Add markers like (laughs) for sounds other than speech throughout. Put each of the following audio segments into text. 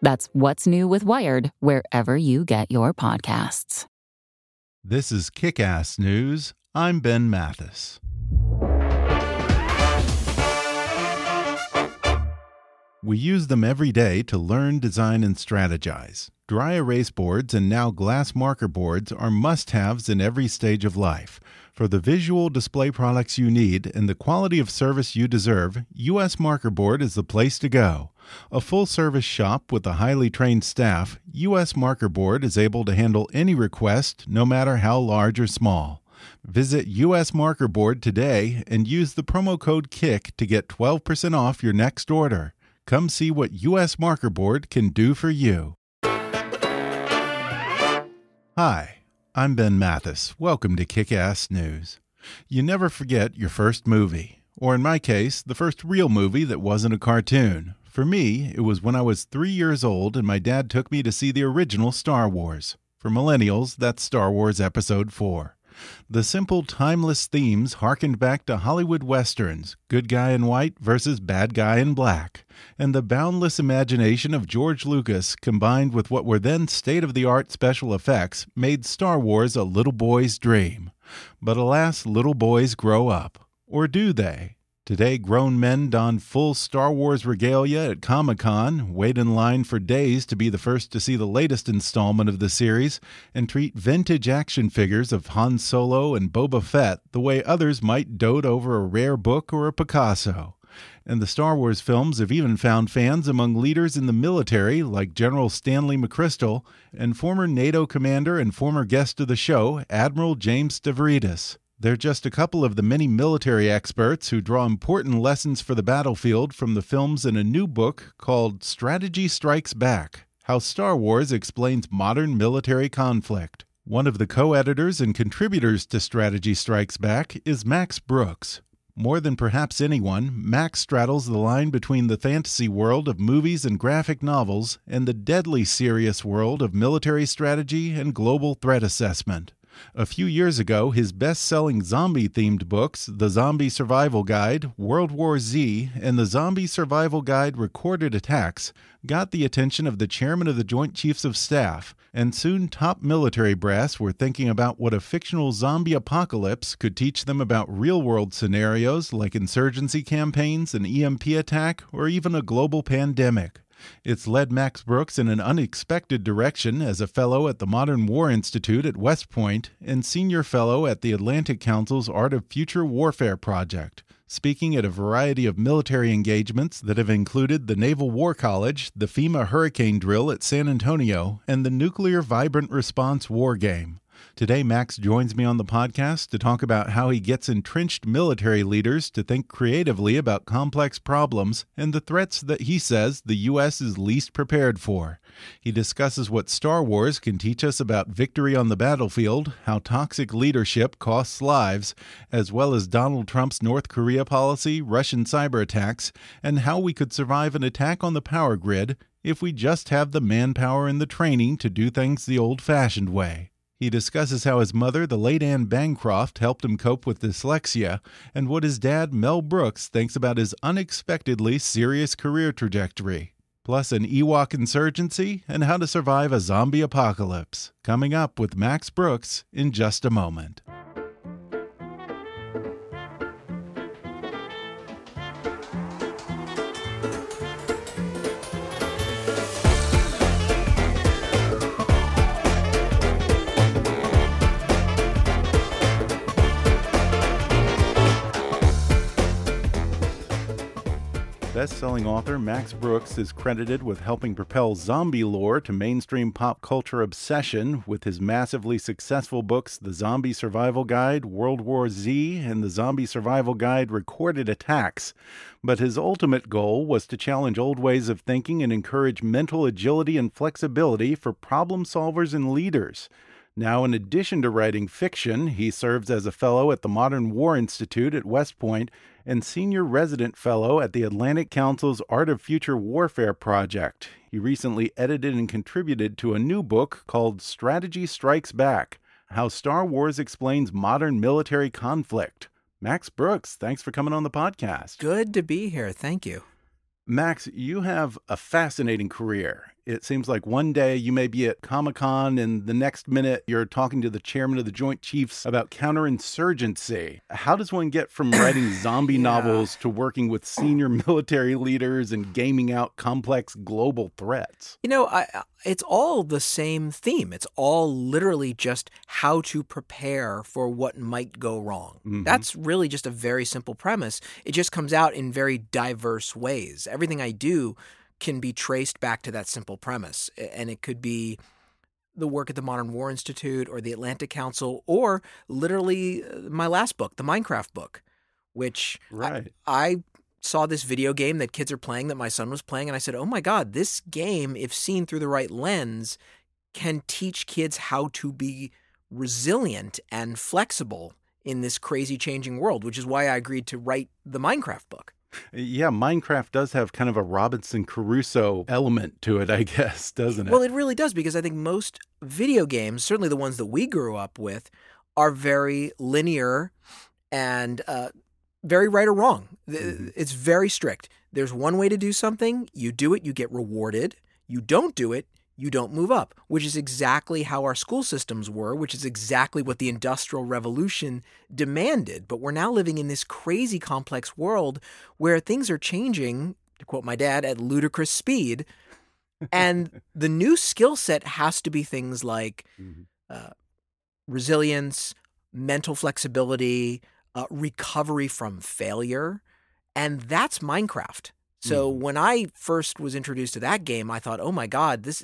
That's What's New with Wired wherever you get your podcasts. This is Kick Ass News. I'm Ben Mathis. We use them every day to learn, design, and strategize. Dry erase boards and now glass marker boards are must haves in every stage of life. For the visual display products you need and the quality of service you deserve, US Marker Board is the place to go. A full service shop with a highly trained staff, US Marker Board is able to handle any request, no matter how large or small. Visit US Marker Board today and use the promo code KICK to get 12% off your next order. Come see what US Marker Board can do for you. Hi, I'm Ben Mathis. Welcome to Kick Ass News. You never forget your first movie, or in my case, the first real movie that wasn't a cartoon. For me, it was when I was three years old and my dad took me to see the original Star Wars. For millennials, that's Star Wars Episode 4. The simple, timeless themes harkened back to Hollywood westerns good guy in white versus bad guy in black, and the boundless imagination of George Lucas combined with what were then state of the art special effects made Star Wars a little boy's dream. But alas, little boys grow up. Or do they? Today, grown men don full Star Wars regalia at Comic Con, wait in line for days to be the first to see the latest installment of the series, and treat vintage action figures of Han Solo and Boba Fett the way others might dote over a rare book or a Picasso. And the Star Wars films have even found fans among leaders in the military like General Stanley McChrystal and former NATO commander and former guest of the show, Admiral James Stavridis. They're just a couple of the many military experts who draw important lessons for the battlefield from the films in a new book called Strategy Strikes Back How Star Wars Explains Modern Military Conflict. One of the co editors and contributors to Strategy Strikes Back is Max Brooks. More than perhaps anyone, Max straddles the line between the fantasy world of movies and graphic novels and the deadly serious world of military strategy and global threat assessment. A few years ago, his best selling zombie themed books, The Zombie Survival Guide, World War Z, and The Zombie Survival Guide Recorded Attacks, got the attention of the chairman of the Joint Chiefs of Staff, and soon top military brass were thinking about what a fictional zombie apocalypse could teach them about real world scenarios like insurgency campaigns, an EMP attack, or even a global pandemic. It's led Max Brooks in an unexpected direction as a fellow at the Modern War Institute at West Point and senior fellow at the Atlantic Council's Art of Future Warfare project, speaking at a variety of military engagements that have included the Naval War College, the FEMA hurricane drill at San Antonio, and the Nuclear Vibrant Response War Game. Today, Max joins me on the podcast to talk about how he gets entrenched military leaders to think creatively about complex problems and the threats that he says the U.S. is least prepared for. He discusses what Star Wars can teach us about victory on the battlefield, how toxic leadership costs lives, as well as Donald Trump's North Korea policy, Russian cyber attacks, and how we could survive an attack on the power grid if we just have the manpower and the training to do things the old fashioned way. He discusses how his mother, the late Anne Bancroft, helped him cope with dyslexia, and what his dad, Mel Brooks, thinks about his unexpectedly serious career trajectory. Plus, an Ewok insurgency and how to survive a zombie apocalypse. Coming up with Max Brooks in just a moment. Best-selling author Max Brooks is credited with helping propel zombie lore to mainstream pop culture obsession with his massively successful books The Zombie Survival Guide, World War Z, and The Zombie Survival Guide Recorded Attacks. But his ultimate goal was to challenge old ways of thinking and encourage mental agility and flexibility for problem solvers and leaders. Now, in addition to writing fiction, he serves as a fellow at the Modern War Institute at West Point and senior resident fellow at the Atlantic Council's Art of Future Warfare project. He recently edited and contributed to a new book called Strategy Strikes Back How Star Wars Explains Modern Military Conflict. Max Brooks, thanks for coming on the podcast. Good to be here. Thank you. Max, you have a fascinating career. It seems like one day you may be at Comic Con, and the next minute you're talking to the chairman of the Joint Chiefs about counterinsurgency. How does one get from (coughs) writing zombie yeah. novels to working with senior (laughs) military leaders and gaming out complex global threats? You know, I, it's all the same theme. It's all literally just how to prepare for what might go wrong. Mm -hmm. That's really just a very simple premise. It just comes out in very diverse ways. Everything I do can be traced back to that simple premise. And it could be the work at the Modern War Institute or the Atlantic Council, or literally uh, my last book, the Minecraft book, which right. I, I saw this video game that kids are playing that my son was playing, and I said, Oh my God, this game, if seen through the right lens, can teach kids how to be resilient and flexible in this crazy changing world, which is why I agreed to write the Minecraft book. Yeah, Minecraft does have kind of a Robinson Crusoe element to it, I (laughs) guess, doesn't it? Well, it really does because I think most video games, certainly the ones that we grew up with, are very linear and uh, very right or wrong. Mm-hmm. It's very strict. There's one way to do something, you do it, you get rewarded. You don't do it, you don't move up, which is exactly how our school systems were, which is exactly what the Industrial Revolution demanded. But we're now living in this crazy complex world where things are changing, to quote my dad, at ludicrous speed. (laughs) and the new skill set has to be things like mm-hmm. uh, resilience, mental flexibility, uh, recovery from failure. And that's Minecraft. So mm. when I first was introduced to that game, I thought, "Oh my god, this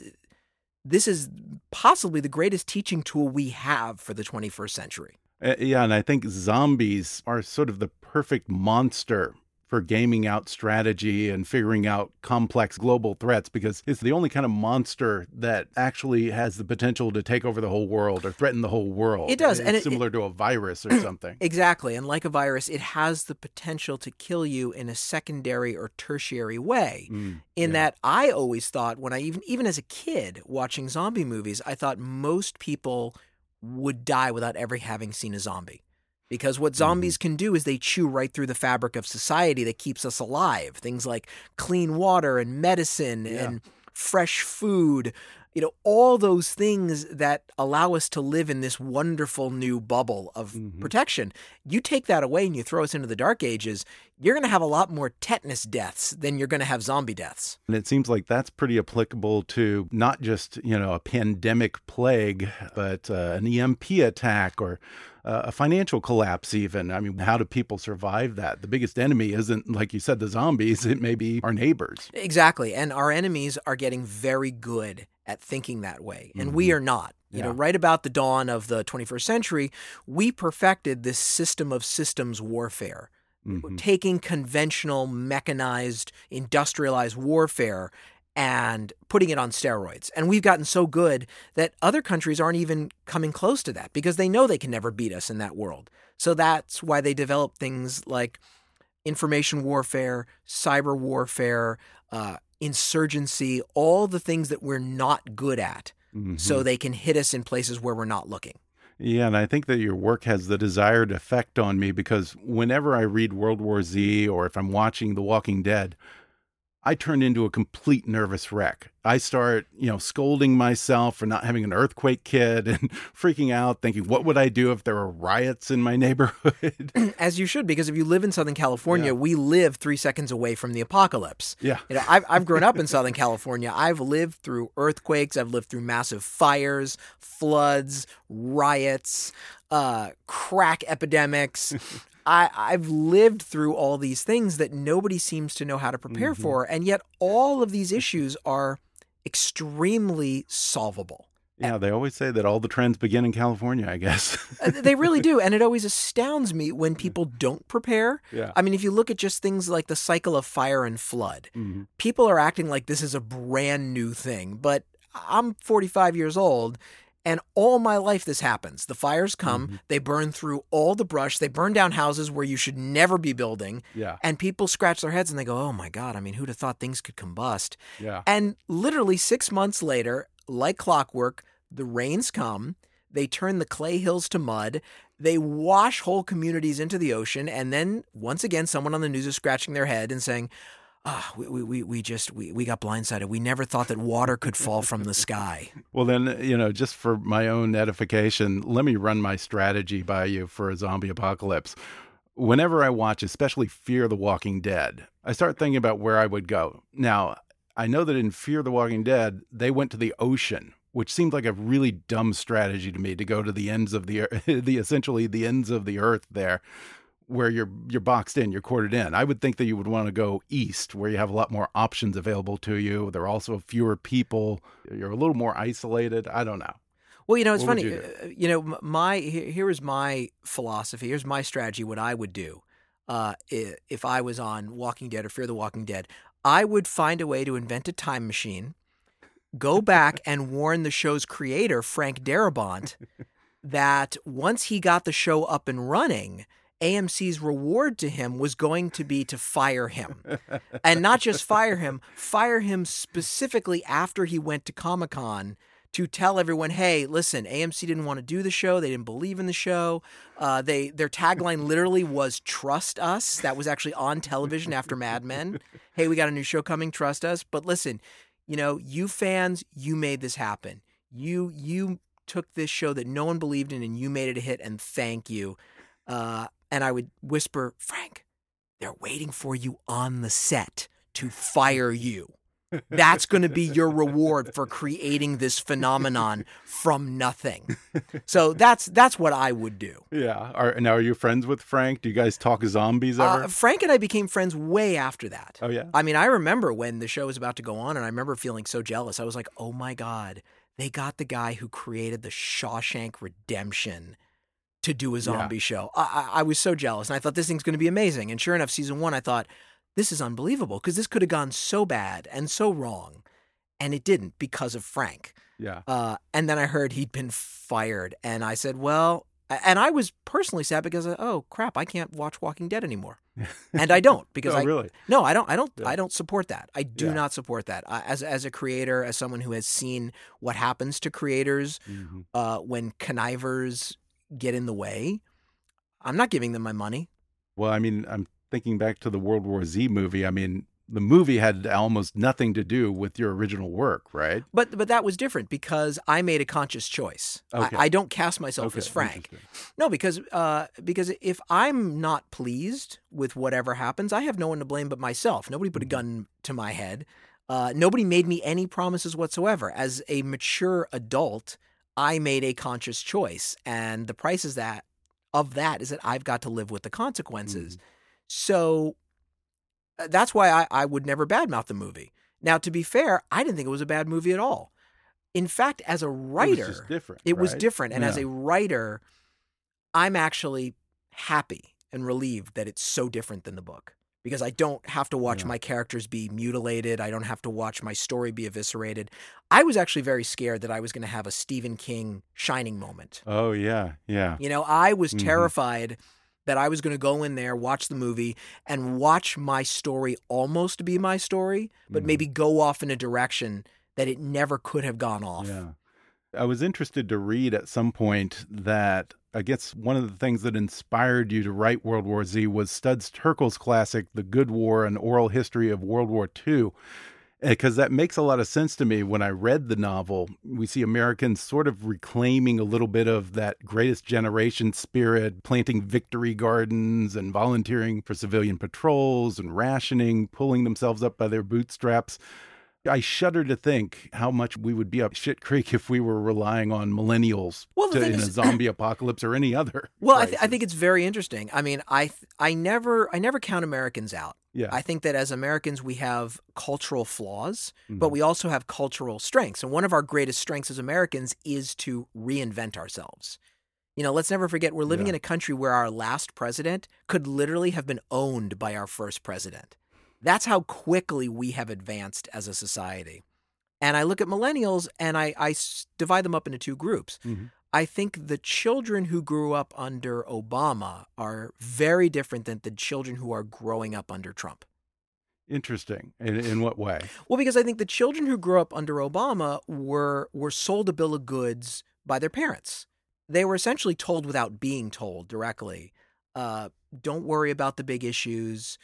this is possibly the greatest teaching tool we have for the 21st century. Uh, yeah, and I think zombies are sort of the perfect monster for gaming out strategy and figuring out complex global threats because it's the only kind of monster that actually has the potential to take over the whole world or threaten the whole world. It does, it's and similar it, to a virus or (clears throat) something. Exactly, and like a virus, it has the potential to kill you in a secondary or tertiary way. Mm, in yeah. that, I always thought when I even even as a kid watching zombie movies, I thought most people would die without ever having seen a zombie. Because what zombies mm-hmm. can do is they chew right through the fabric of society that keeps us alive. Things like clean water and medicine yeah. and fresh food, you know, all those things that allow us to live in this wonderful new bubble of mm-hmm. protection. You take that away and you throw us into the dark ages, you're going to have a lot more tetanus deaths than you're going to have zombie deaths. And it seems like that's pretty applicable to not just, you know, a pandemic plague, but uh, an EMP attack or uh, a financial collapse, even. I mean, how do people survive that? The biggest enemy isn't, like you said, the zombies, it may be our neighbors. Exactly. And our enemies are getting very good at thinking that way, and mm-hmm. we are not. You yeah. know, right about the dawn of the 21st century, we perfected this system of systems warfare. Mm-hmm. Taking conventional, mechanized, industrialized warfare and putting it on steroids. And we've gotten so good that other countries aren't even coming close to that because they know they can never beat us in that world. So that's why they develop things like information warfare, cyber warfare, uh, insurgency, all the things that we're not good at. Mm-hmm. So they can hit us in places where we're not looking. Yeah, and I think that your work has the desired effect on me because whenever I read World War Z or if I'm watching The Walking Dead, I turn into a complete nervous wreck. I start, you know, scolding myself for not having an earthquake kit and (laughs) freaking out, thinking, what would I do if there were riots in my neighborhood? (laughs) As you should, because if you live in Southern California, yeah. we live three seconds away from the apocalypse. Yeah. You know, I've, I've grown up in Southern California. I've lived through earthquakes, I've lived through massive fires, floods, riots, uh, crack epidemics. (laughs) I, I've lived through all these things that nobody seems to know how to prepare Mhm. for, and yet all of these issues are extremely solvable. Yeah, they always say that all the trends begin in California, I guess. Uh, they really do, and it (laughs) always astounds me when people don't prepare. yeah. I mean, if you look at just things like the cycle of fire and flood, Mhm. people are acting like this is a brand new thing, but I'm 45 years old and all my life this happens. The fires come, Mhm. they burn through all the brush, they burn down houses where you should never be building, Yeah. and people scratch their heads and they go, "Oh my god, I mean, who'd have thought things could combust?" Yeah. And literally 6 months later, like clockwork, the rains come, they turn the clay hills to mud, they wash whole communities into the ocean, and then once again someone on the news is scratching their head and saying, Ah, we, we, we, we just we, we got blindsided. We never thought that water could fall from the sky. (laughs) Well, then, you know, just for my own edification, let me run my strategy by you for a zombie apocalypse. Whenever I watch, especially Fear the Walking Dead, I start thinking about where I would go. Now, I know that in Fear the Walking Dead, they went to the ocean, which seemed like a really dumb strategy to me to go to the ends of the (laughs) the essentially the ends of the earth there where you're you're boxed in, you're quartered in. I would think that you would want to go east where you have a lot more options available to you. There are also fewer people. You're a little more isolated. I don't know. Well, you know, it's What funny. you uh, You know, my here here is my philosophy. Here's my strategy. What I would do uh, if I was on Walking Dead or Fear the Walking Dead, I would find a way to invent a time machine, go back (laughs) and warn the show's creator, Frank Darabont, that once he got the show up and running. AMC's reward to him was going to be to fire him. and not just fire him, fire him specifically after he went to Comic Con to tell everyone, "Hey, listen, AMC didn't want to do the show. They didn't believe in the show. Uh, they their tagline literally was "Trust us." That was actually on television after Mad Men. Hey, we got a new show coming. Trust us. But listen, you know, you fans, you made this happen. You you took this show that no one believed in, and you made it a hit. And thank you. Uh, and I would whisper, Frank, they're waiting for you on the set to fire you. That's going to be your reward for creating this phenomenon from nothing. So that's that's what I would do. Yeah. Are now are you friends with Frank? Do you guys talk zombies ever? Uh, Frank and I became friends way after that. oh yeah. I mean, I remember when the show was about to go on, and I remember feeling so jealous. I was like, "Oh my god, they got the guy who created the Shawshank Redemption to do a zombie show." I, I, I was so jealous, and I thought this thing's going to be amazing. And sure enough, season one, I thought this is unbelievable because this could have gone so bad and so wrong, and it didn't because of Frank. Yeah. Uh, and then I heard he'd been fired, and I said, "Well," and I was personally sad because, oh crap, I can't watch Walking Dead anymore, (laughs) and I don't because oh I really? no, I don't. I don't. Yeah. I don't support that. I do Yeah. not support that. I, as as a creator, as someone who has seen what happens to creators Mhm. uh, when connivers get in the way, I'm not giving them my money. Well, I mean, I'm thinking back to the World War Z movie. I mean, the movie had almost nothing to do with your original work, right? But but that was different because I made a conscious choice. Okay. I, I don't cast myself as Frank. No, because uh, because if I'm not pleased with whatever happens, I have no one to blame but myself. Nobody put a gun to my head. Uh, nobody made me any promises whatsoever. As a mature adult, I made a conscious choice, and the price is that of that is that I've got to live with the consequences. So uh, that's why I, I would never badmouth the movie. Now, to be fair, I didn't think it was a bad movie at all. In fact, as a writer, it was different. it was different. And as a writer, I'm actually happy and relieved that it's so different than the book because I don't have to watch Yeah. my characters be mutilated. I don't have to watch my story be eviscerated. I was actually very scared that I was going to have a Stephen King shining moment. Oh yeah, yeah. You know, I was Mhm. terrified that I was going to go in there, watch the movie, and watch my story almost be my story, but Mhm. maybe go off in a direction that it never could have gone off. Yeah. I was interested to read at some point that I guess one of the things that inspired you to write World War Z was Studs Terkel's classic, The Good War An Oral History of World War II. Because eh, that makes a lot of sense to me when I read the novel. We see Americans sort of reclaiming a little bit of that greatest generation spirit, planting victory gardens and volunteering for civilian patrols and rationing, pulling themselves up by their bootstraps I shudder to think how much we would be up shit creek if we were relying on millennials Well, to, in a zombie apocalypse or any other. (laughs) Well, I, th- I think it's very interesting. I mean, I th- I never I never count Americans out. yeah, I think that as Americans we have cultural flaws, Mhm. but we also have cultural strengths. And one of our greatest strengths as Americans is to reinvent ourselves. You know, let's never forget we're living Yeah. in a country where our last president could literally have been owned by our first president. That's how quickly we have advanced as a society. And I look at millennials and I, I divide them up into two groups. Mhm. I think the children who grew up under Obama are very different than the children who are growing up under Trump. interesting. In, in what way? Well, because I think the children who grew up under Obama were were sold a bill of goods by their parents. They were essentially told without being told directly, uh, "Don't worry about the big issues.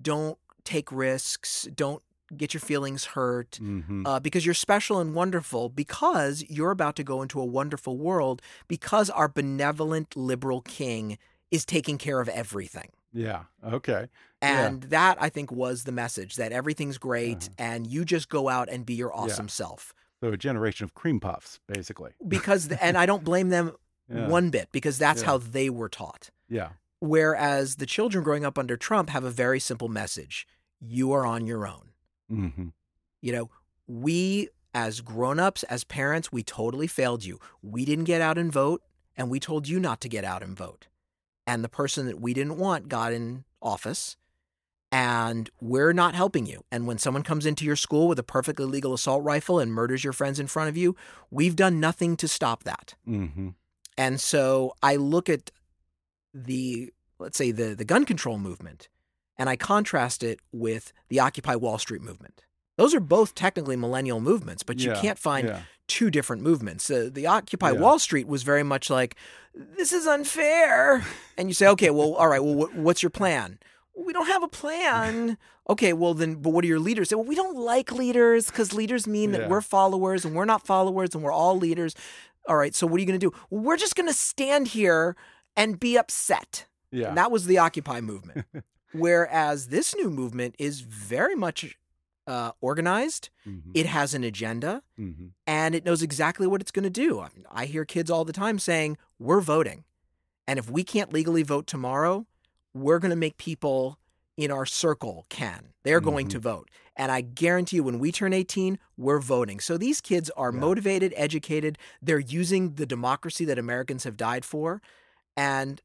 Don't take risks. Don't get your feelings hurt." hmm uh, because you're special and wonderful because you're about to go into a wonderful world because our benevolent liberal king is taking care of everything. yeah. Okay. Yeah. And that I think was the message that everything's great Uh-huh. and you just go out and be your awesome self. So a generation of cream puffs, basically. (laughs) Because and I don't blame them Yeah. one bit because that's Yeah. how they were taught. Yeah. Whereas the children growing up under Trump have a very simple message. You are on your own. hmm You know, we as grown-ups, as parents, we totally failed you. We didn't get out and vote, and we told you not to get out and vote. And the person that we didn't want got in office, and we're not helping you. And when someone comes into your school with a perfectly legal assault rifle and murders your friends in front of you, we've done nothing to stop that. hmm And so I look at the let's say the the gun control movement and I contrast it with the Occupy Wall Street movement. Those are both technically millennial movements, but you Yeah, can't find yeah. two different movements. Uh, the Occupy Yeah. Wall Street was very much like this is unfair. And you say, "Okay, well, all right, well wh- what's your plan?" We don't have a plan. Okay, well then, but what are your leaders? Say, well, we don't like leaders because leaders mean that Yeah. we're followers and we're not followers and we're all leaders. All right, so what are you going to do? Well, we're just going to stand here and be upset. Yeah. And that was the Occupy movement. (laughs) Whereas this new movement is very much uh, organized. hmm It has an agenda hmm and it knows exactly what it's going to do. I, mean, I hear kids all the time saying, We're voting. And if we can't legally vote tomorrow, we're going to make people in our circle can. They're going Mhm. to vote. And I guarantee you, when we turn 18, we're voting. So these kids are Yeah. motivated, educated. They're using the democracy that Americans have died for. And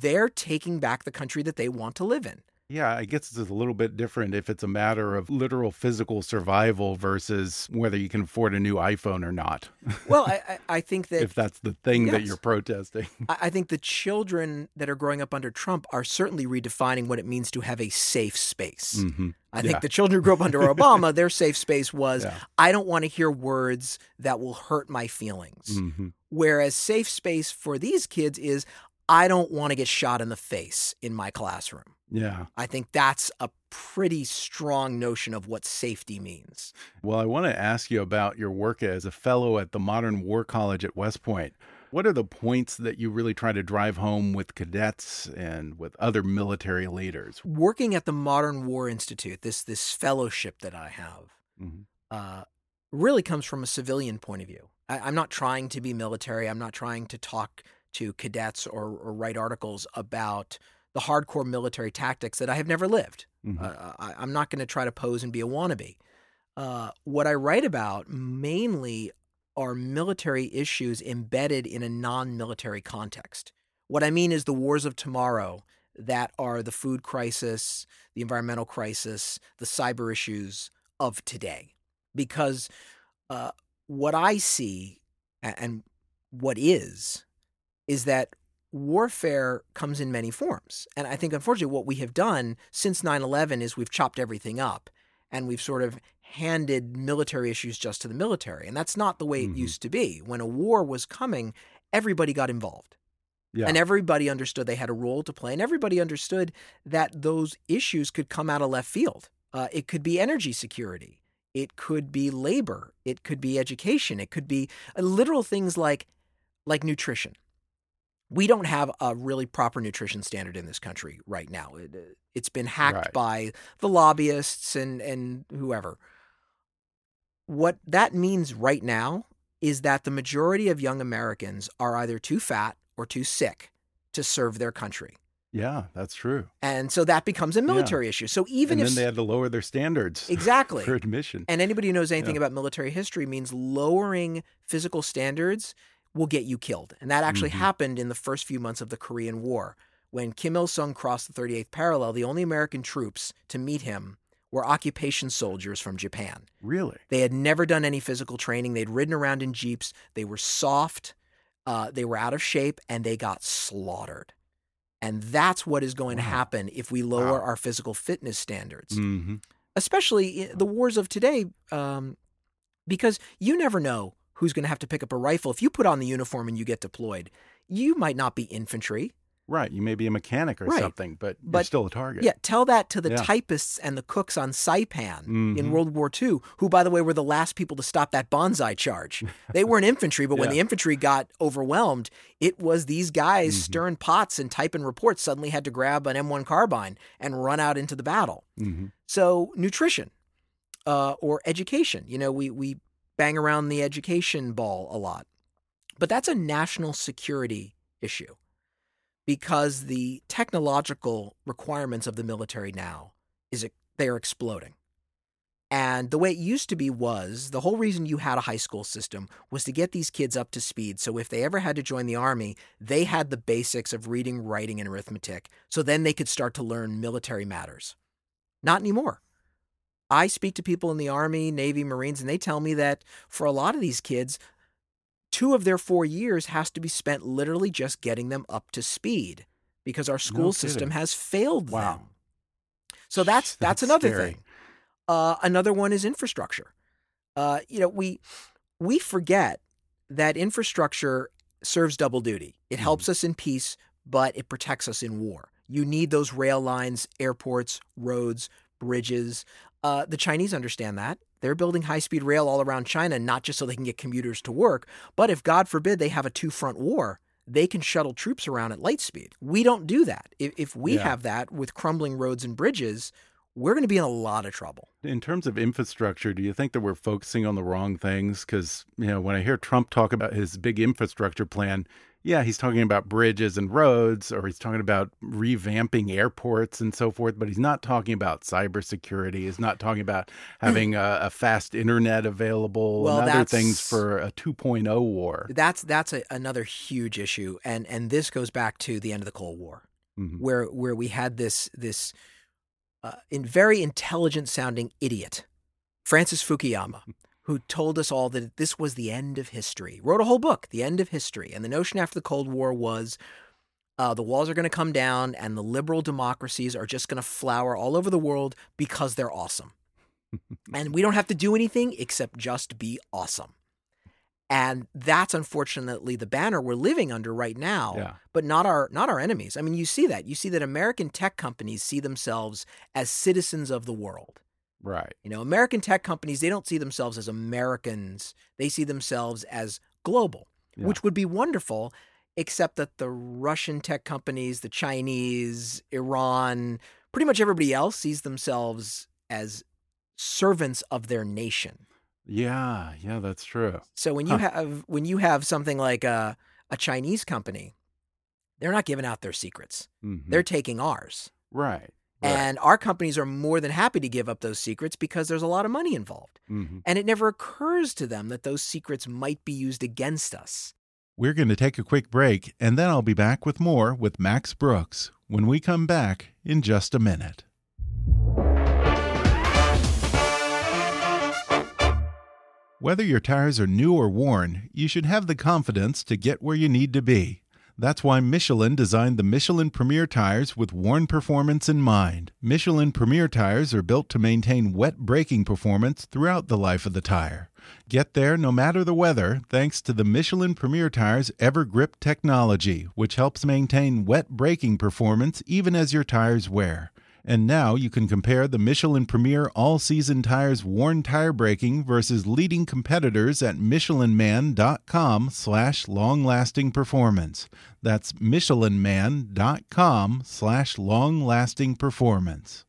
they're taking back the country that they want to live in. Yeah, I guess it's a little bit different if it's a matter of literal physical survival versus whether you can afford a new iPhone or not. (laughs) Well, I, I, I think that if that's the thing that you're protesting. I I think the children that are growing up under Trump are certainly redefining what it means to have a safe space. hmm I think Yeah. the children who grew up under (laughs) Obama, their safe space was Yeah. I don't want to hear words that will hurt my feelings. hmm Whereas safe space for these kids is I don't want to get shot in the face in my classroom. Yeah. I think that's a pretty strong notion of what safety means. Well, I want to ask you about your work as a fellow at the Modern War College at West Point. What are the points that you really try to drive home with cadets and with other military leaders? Working at the Modern War Institute, this this fellowship that I have, Mhm. uh, really comes from a civilian point of view. I, I'm not trying to be military. I'm not trying to talk to cadets or, or write articles about the hardcore military tactics that I have never lived. Mhm. Uh, I, I'm not going to try to pose and be a wannabe. Uh, what I write about mainly are military issues embedded in a non military context. What I mean is the wars of tomorrow that are the food crisis, the environmental crisis, the cyber issues of today. Because uh, what I see and what is, is that warfare comes in many forms. And I think, unfortunately, what we have done since 9 11 is we've chopped everything up and we've sort of handed military issues just to the military. And that's not the way it Mhm. used to be. When a war was coming, everybody got involved. Yeah. And everybody understood they had a role to play, and everybody understood that those issues could come out of left field. Uh, it could be energy security, it could be labor, it could be education, it could be uh, literal things like like nutrition. We don't have a really proper nutrition standard in this country right now. It, uh, it's been hacked Right. by the lobbyists and and whoever. what that means right now is that the majority of young Americans are either too fat or too sick to serve their country. Yeah, that's true. And so that becomes a military issue. So even and if then they had to lower their standards (laughs) exactly for admission. and anybody who knows anything Yeah. about military history means lowering physical standards will get you killed. And that actually Mhm. happened in the first few months of the Korean War. When Kim Il sung crossed the 38th parallel, the only American troops to meet him were occupation soldiers from Japan. Really? They had never done any physical training. They'd ridden around in jeeps. They were soft. Uh, they were out of shape, and they got slaughtered. And that's what is going to happen if we lower Wow. our physical fitness standards, hmm especially the wars of today, um, because you never know who's going to have to pick up a rifle. If you put on the uniform and you get deployed, you might not be infantry. Right. You may be a mechanic or Right. something, but, you're But- still a target. Yeah, tell that to the Yeah. typists and the cooks on Saipan in Mhm. World War II, who, by the way, were the last people to stop that banzai charge. (laughs) They weren't infantry, but when the infantry got overwhelmed, it was these guys Mhm. stirring pots and typing reports suddenly had to grab an M1 carbine and run out into the battle. hmm So nutrition uh, or education, you know, we we bang around the education ball a lot, but that's a national security issue because the technological requirements of the military now is they are exploding. And the way it used to be was the whole reason you had a high school system was to get these kids up to speed. So if they ever had to join the army, they had the basics of reading, writing, and arithmetic. So then they could start to learn military matters. Not anymore. I speak to people in the Army, Navy, Marines, and they tell me that for a lot of these kids, two of their four years has to be spent literally just getting them up to speed because our school No system has failed Wow. them. So that's (laughs) that's, That's another scary. thing. Uh, another one is infrastructure. Uh, you know, we we forget that infrastructure serves double duty. It Mm-hmm. helps us in peace, but it protects us in war. You need those rail lines, airports, roads, bridges. Uh, the Chinese understand that. They're building high speed rail all around China, not just so they can get commuters to work, but if God forbid they have a two front war, they can shuttle troops around at light speed. We don't do that. If, if we Yeah. have that with crumbling roads and bridges, we're going to be in a lot of trouble. In terms of infrastructure, do you think that we're focusing on the wrong things? Because, you know, when I hear Trump talk about his big infrastructure plan, yeah, he's talking about bridges and roads, or he's talking about revamping airports and so forth, but he's not talking about cybersecurity. He's not talking about (clears throat) having a, a fast internet available Well, and other things for a 2.0 war. That's that's a, another huge issue, and and this goes back to the end of the Cold War, Mhm. where where we had this this uh, in very intelligent sounding idiot, Francis Fukuyama, (laughs) who told us all that this was the end of history. Wrote a whole book, The End of History, and the notion after the Cold War was. Uh, the walls are going to come down, and the liberal democracies are just going to flower all over the world because they're awesome. (laughs) and we don't have to do anything except just be awesome. And that's unfortunately the banner we're living under right now Yeah. but not our not our enemies. I mean, you see that. You see that American tech companies see themselves as citizens of the world. Right. You know, American tech companies, they don't see themselves as Americans. They see themselves as global, Yeah. which would be wonderful, except that the Russian tech companies, the Chinese, Iran, pretty much everybody else sees themselves as servants of their nation. Yeah. Yeah, that's true. So when you Huh. have when you have something like a a Chinese company, they're not giving out their secrets. Mhm. They're taking ours. right. Right. And our companies are more than happy to give up those secrets because there's a lot of money involved. Mhm. And it never occurs to them that those secrets might be used against us. We're going to take a quick break, and then I'll be back with more with Max Brooks when we come back in just a minute. Whether your tires are new or worn, you should have the confidence to get where you need to be. That's why Michelin designed the Michelin Premier tires with worn performance in mind. Michelin Premier tires are built to maintain wet braking performance throughout the life of the tire. Get there no matter the weather thanks to the Michelin Premier Tire's EverGrip technology, which helps maintain wet braking performance even as your tires wear. And now you can compare the Michelin Premier All Season Tires worn tire braking versus leading competitors at michelinman.com slash long-lasting performance. That's michelinman.com slash long-lasting performance.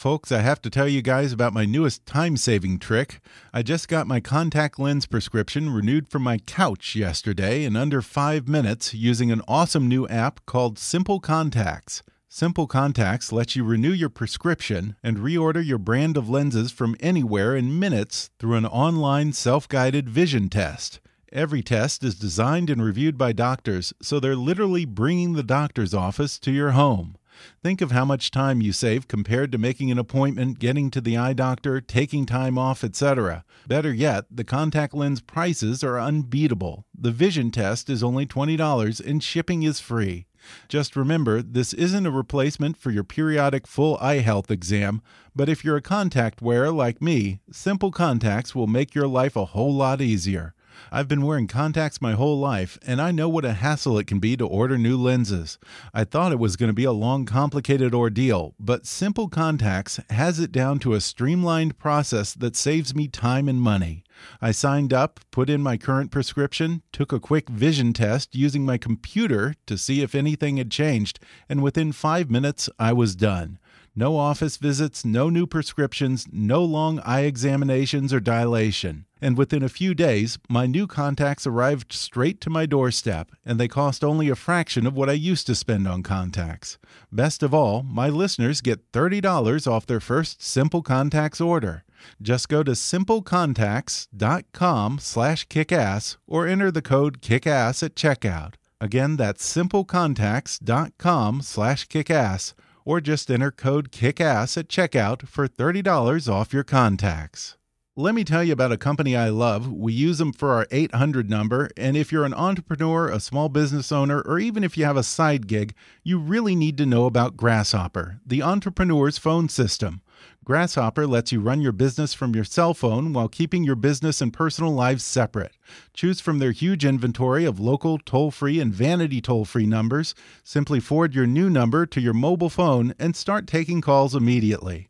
Folks, I have to tell you guys about my newest time saving trick. I just got my contact lens prescription renewed from my couch yesterday in under five minutes using an awesome new app called Simple Contacts. Simple Contacts lets you renew your prescription and reorder your brand of lenses from anywhere in minutes through an online self guided vision test. Every test is designed and reviewed by doctors, so they're literally bringing the doctor's office to your home. Think of how much time you save compared to making an appointment, getting to the eye doctor, taking time off, etc. Better yet, the contact lens prices are unbeatable. The vision test is only $20 and shipping is free. Just remember, this isn't a replacement for your periodic full eye health exam, but if you're a contact wearer like me, Simple Contacts will make your life a whole lot easier. I've been wearing contacts my whole life, and I know what a hassle it can be to order new lenses. I thought it was going to be a long, complicated ordeal, but Simple Contacts has it down to a streamlined process that saves me time and money. I signed up, put in my current prescription, took a quick vision test using my computer to see if anything had changed, and within five minutes I was done. No office visits, no new prescriptions, no long eye examinations or dilation. And within a few days, my new contacts arrived straight to my doorstep, and they cost only a fraction of what I used to spend on contacts. Best of all, my listeners get $30 off their first Simple Contacts order. Just go to simplecontacts.com slash kickass or enter the code kickass at checkout. Again, that's simplecontacts.com slash kickass or just enter code KICKASS at checkout for $30 off your contacts. Let me tell you about a company I love. We use them for our 800 number, and if you're an entrepreneur, a small business owner, or even if you have a side gig, you really need to know about Grasshopper, the entrepreneur's phone system. Grasshopper lets you run your business from your cell phone while keeping your business and personal lives separate. Choose from their huge inventory of local, toll free, and vanity toll free numbers. Simply forward your new number to your mobile phone and start taking calls immediately.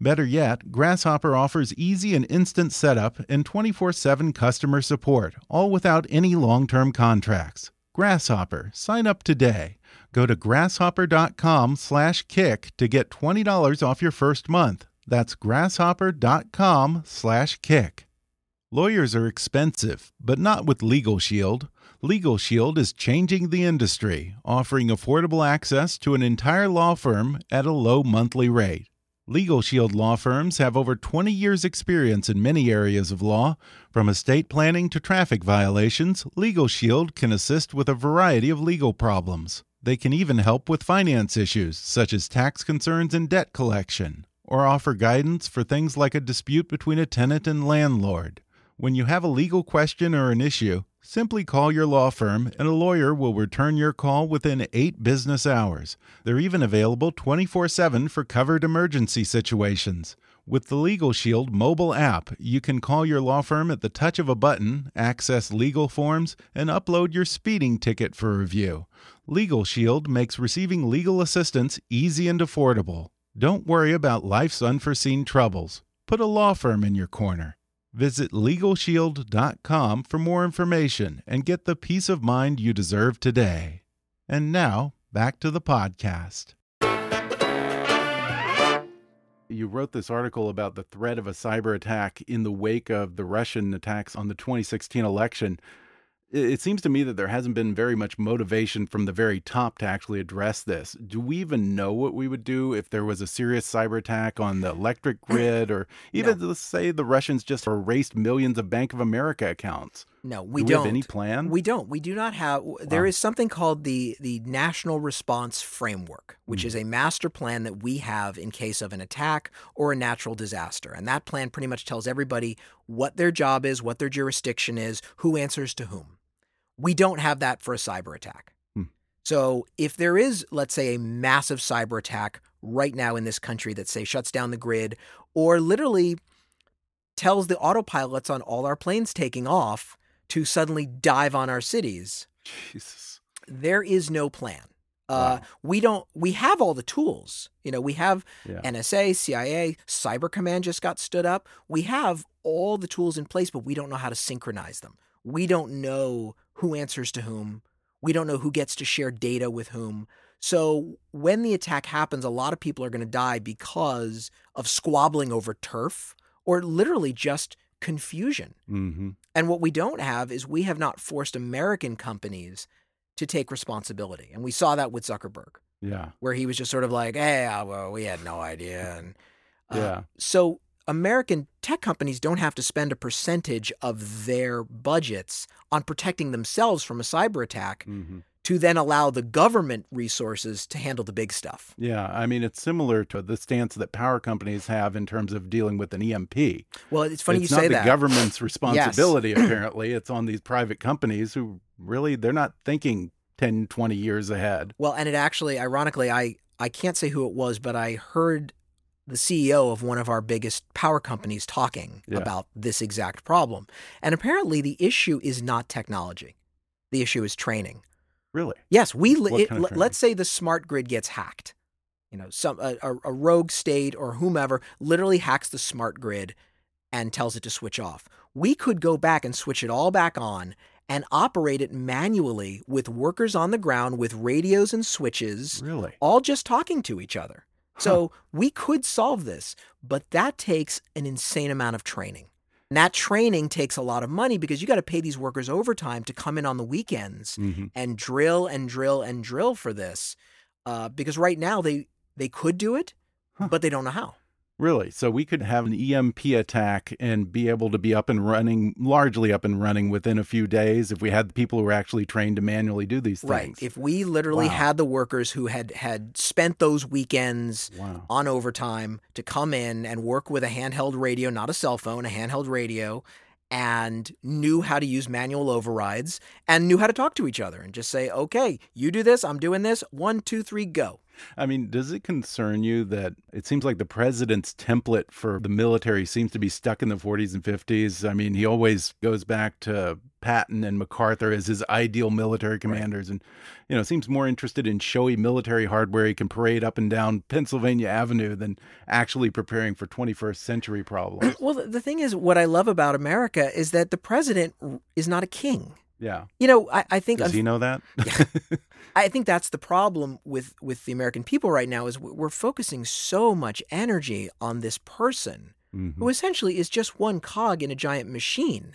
Better yet, Grasshopper offers easy and instant setup and 24 7 customer support, all without any long term contracts. Grasshopper, sign up today. Go to grasshopper.com slash kick to get $20 off your first month. That's grasshopper.com slash kick. Lawyers are expensive, but not with Legal Shield. Legal Shield is changing the industry, offering affordable access to an entire law firm at a low monthly rate. Legal Shield law firms have over 20 years' experience in many areas of law. From estate planning to traffic violations, Legal Shield can assist with a variety of legal problems. They can even help with finance issues, such as tax concerns and debt collection, or offer guidance for things like a dispute between a tenant and landlord. When you have a legal question or an issue, simply call your law firm and a lawyer will return your call within eight business hours. They're even available 24 7 for covered emergency situations. With the Legal Shield mobile app, you can call your law firm at the touch of a button, access legal forms, and upload your speeding ticket for review. Legal Shield makes receiving legal assistance easy and affordable. Don't worry about life's unforeseen troubles. Put a law firm in your corner. Visit LegalShield.com for more information and get the peace of mind you deserve today. And now, back to the podcast. You wrote this article about the threat of a cyber attack in the wake of the Russian attacks on the 2016 election it seems to me that there hasn't been very much motivation from the very top to actually address this. Do we even know what we would do if there was a serious cyber attack on the electric (clears throat) grid, or even no. let's say the Russians just erased millions of Bank of America accounts? No, we do have any plan. We don't. We do not have. There wow. is something called the the National Response Framework, which mm. is a master plan that we have in case of an attack or a natural disaster, and that plan pretty much tells everybody what their job is, what their jurisdiction is, who answers to whom. We don't have that for a cyber attack. Hmm. So if there is, let's say, a massive cyber attack right now in this country that, say, shuts down the grid or literally tells the autopilots on all our planes taking off to suddenly dive on our cities. Jesus. There is no plan. Uh, Wow. we don't. We have all the tools. You know, we have Yeah. NSA, CIA, Cyber Command just got stood up. We have all the tools in place, but we don't know how to synchronize them. We don't know who answers to whom. We don't know who gets to share data with whom. So when the attack happens, a lot of people are going to die because of squabbling over turf or literally just confusion. Mm-hmm. And what we don't have is we have not forced American companies to take responsibility. And we saw that with Zuckerberg Yeah. where he was just sort of like, "Hey, uh, well, we had no idea." And uh, Yeah. so American tech companies don't have to spend a percentage of their budgets on protecting themselves from a cyber attack Mm-hmm. to then allow the government resources to handle the big stuff. Yeah. I mean, it's similar to the stance that power companies have in terms of dealing with an EMP. Well, it's funny it's you not say the government's responsibility, (clears throat) apparently. It's on these private companies who really, they're not thinking 10, 20 years ahead. Well, and it actually, ironically, I I can't say who it was, but I heard the CEO of one of our biggest power companies talking Yeah. about this exact problem. And apparently, the issue is not technology. The issue is training. Really? Yes, we it, kind of let- let's say the smart grid gets hacked. You know, some a, a, a rogue state or whomever literally hacks the smart grid and tells it to switch off. We could go back and switch it all back on and operate it manually with workers on the ground with radios and switches, Really? all just talking to each other. So we could solve this, but that takes an insane amount of training. And that training takes a lot of money because you got to pay these workers overtime to come in on the weekends Mm-hmm. and drill and drill and drill for this. Uh, because right now they they could do it, Huh. but they don't know how. Really? So we could have an EMP attack and be able to be up and running, largely up and running within a few days if we had people who were actually trained to manually do these things. Right. If we literally Wow. had the workers who had had spent those weekends wow. on overtime to come in and work with a handheld radio, not a cell phone, a handheld radio, and knew how to use manual overrides and knew how to talk to each other and just say, okay, you do this, I'm doing this, one, two, three, go. I mean, does it concern you that it seems like the president's template for the military seems to be stuck in the 40s and 50s? I mean, he always goes back to Patton and MacArthur as his ideal military commanders and, you know, seems more interested in showy military hardware he can parade up and down Pennsylvania Avenue than actually preparing for 21st century problems. (clears throat) Well, the- the thing is, what I love about America is that the president is not a king. Yeah. You know, I, I think Does he know that? (laughs) I think that's the problem with with the American people right now is we're focusing so much energy on this person Mhm. who essentially is just one cog in a giant machine.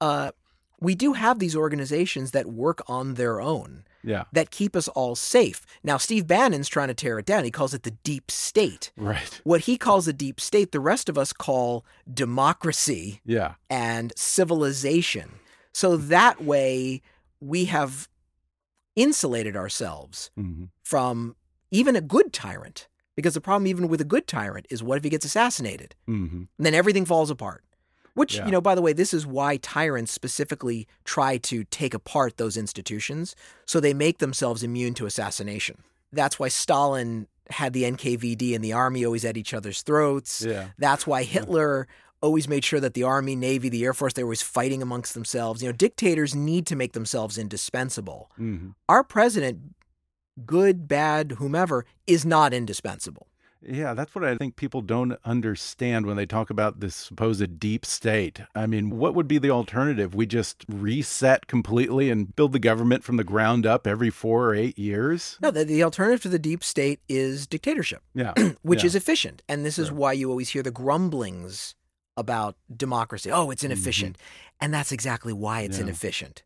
Uh, we do have these organizations that work on their own Yeah. that keep us all safe. Now, Steve Bannon's trying to tear it down. He calls it the deep state. Right. What he calls the deep state, the rest of us call democracy Yeah. and civilization. So that way we have insulated ourselves hmm from even a good tyrant. Because the problem, even with a good tyrant, is what if he gets assassinated? hmm And then everything falls apart. Which, Yeah. you know, by the way, this is why tyrants specifically try to take apart those institutions so they make themselves immune to assassination. That's why Stalin had the NKVD and the army always at each other's throats. Yeah. That's why Hitler always made sure that the army, navy, the air force, they were always fighting amongst themselves. You know, dictators need to make themselves indispensable. hmm Our president, good, bad, whomever, is not indispensable. Yeah, that's what I think people don't understand when they talk about this supposed deep state. I mean, what would be the alternative? We just reset completely and build the government from the ground up every four or eight years? No, the, the alternative to the deep state is dictatorship. Yeah. (clears throat) which Yeah. is efficient. And this is Sure. why you always hear the grumblings about democracy. Oh, it's inefficient. Mm-hmm. And that's exactly why it's Yeah. inefficient.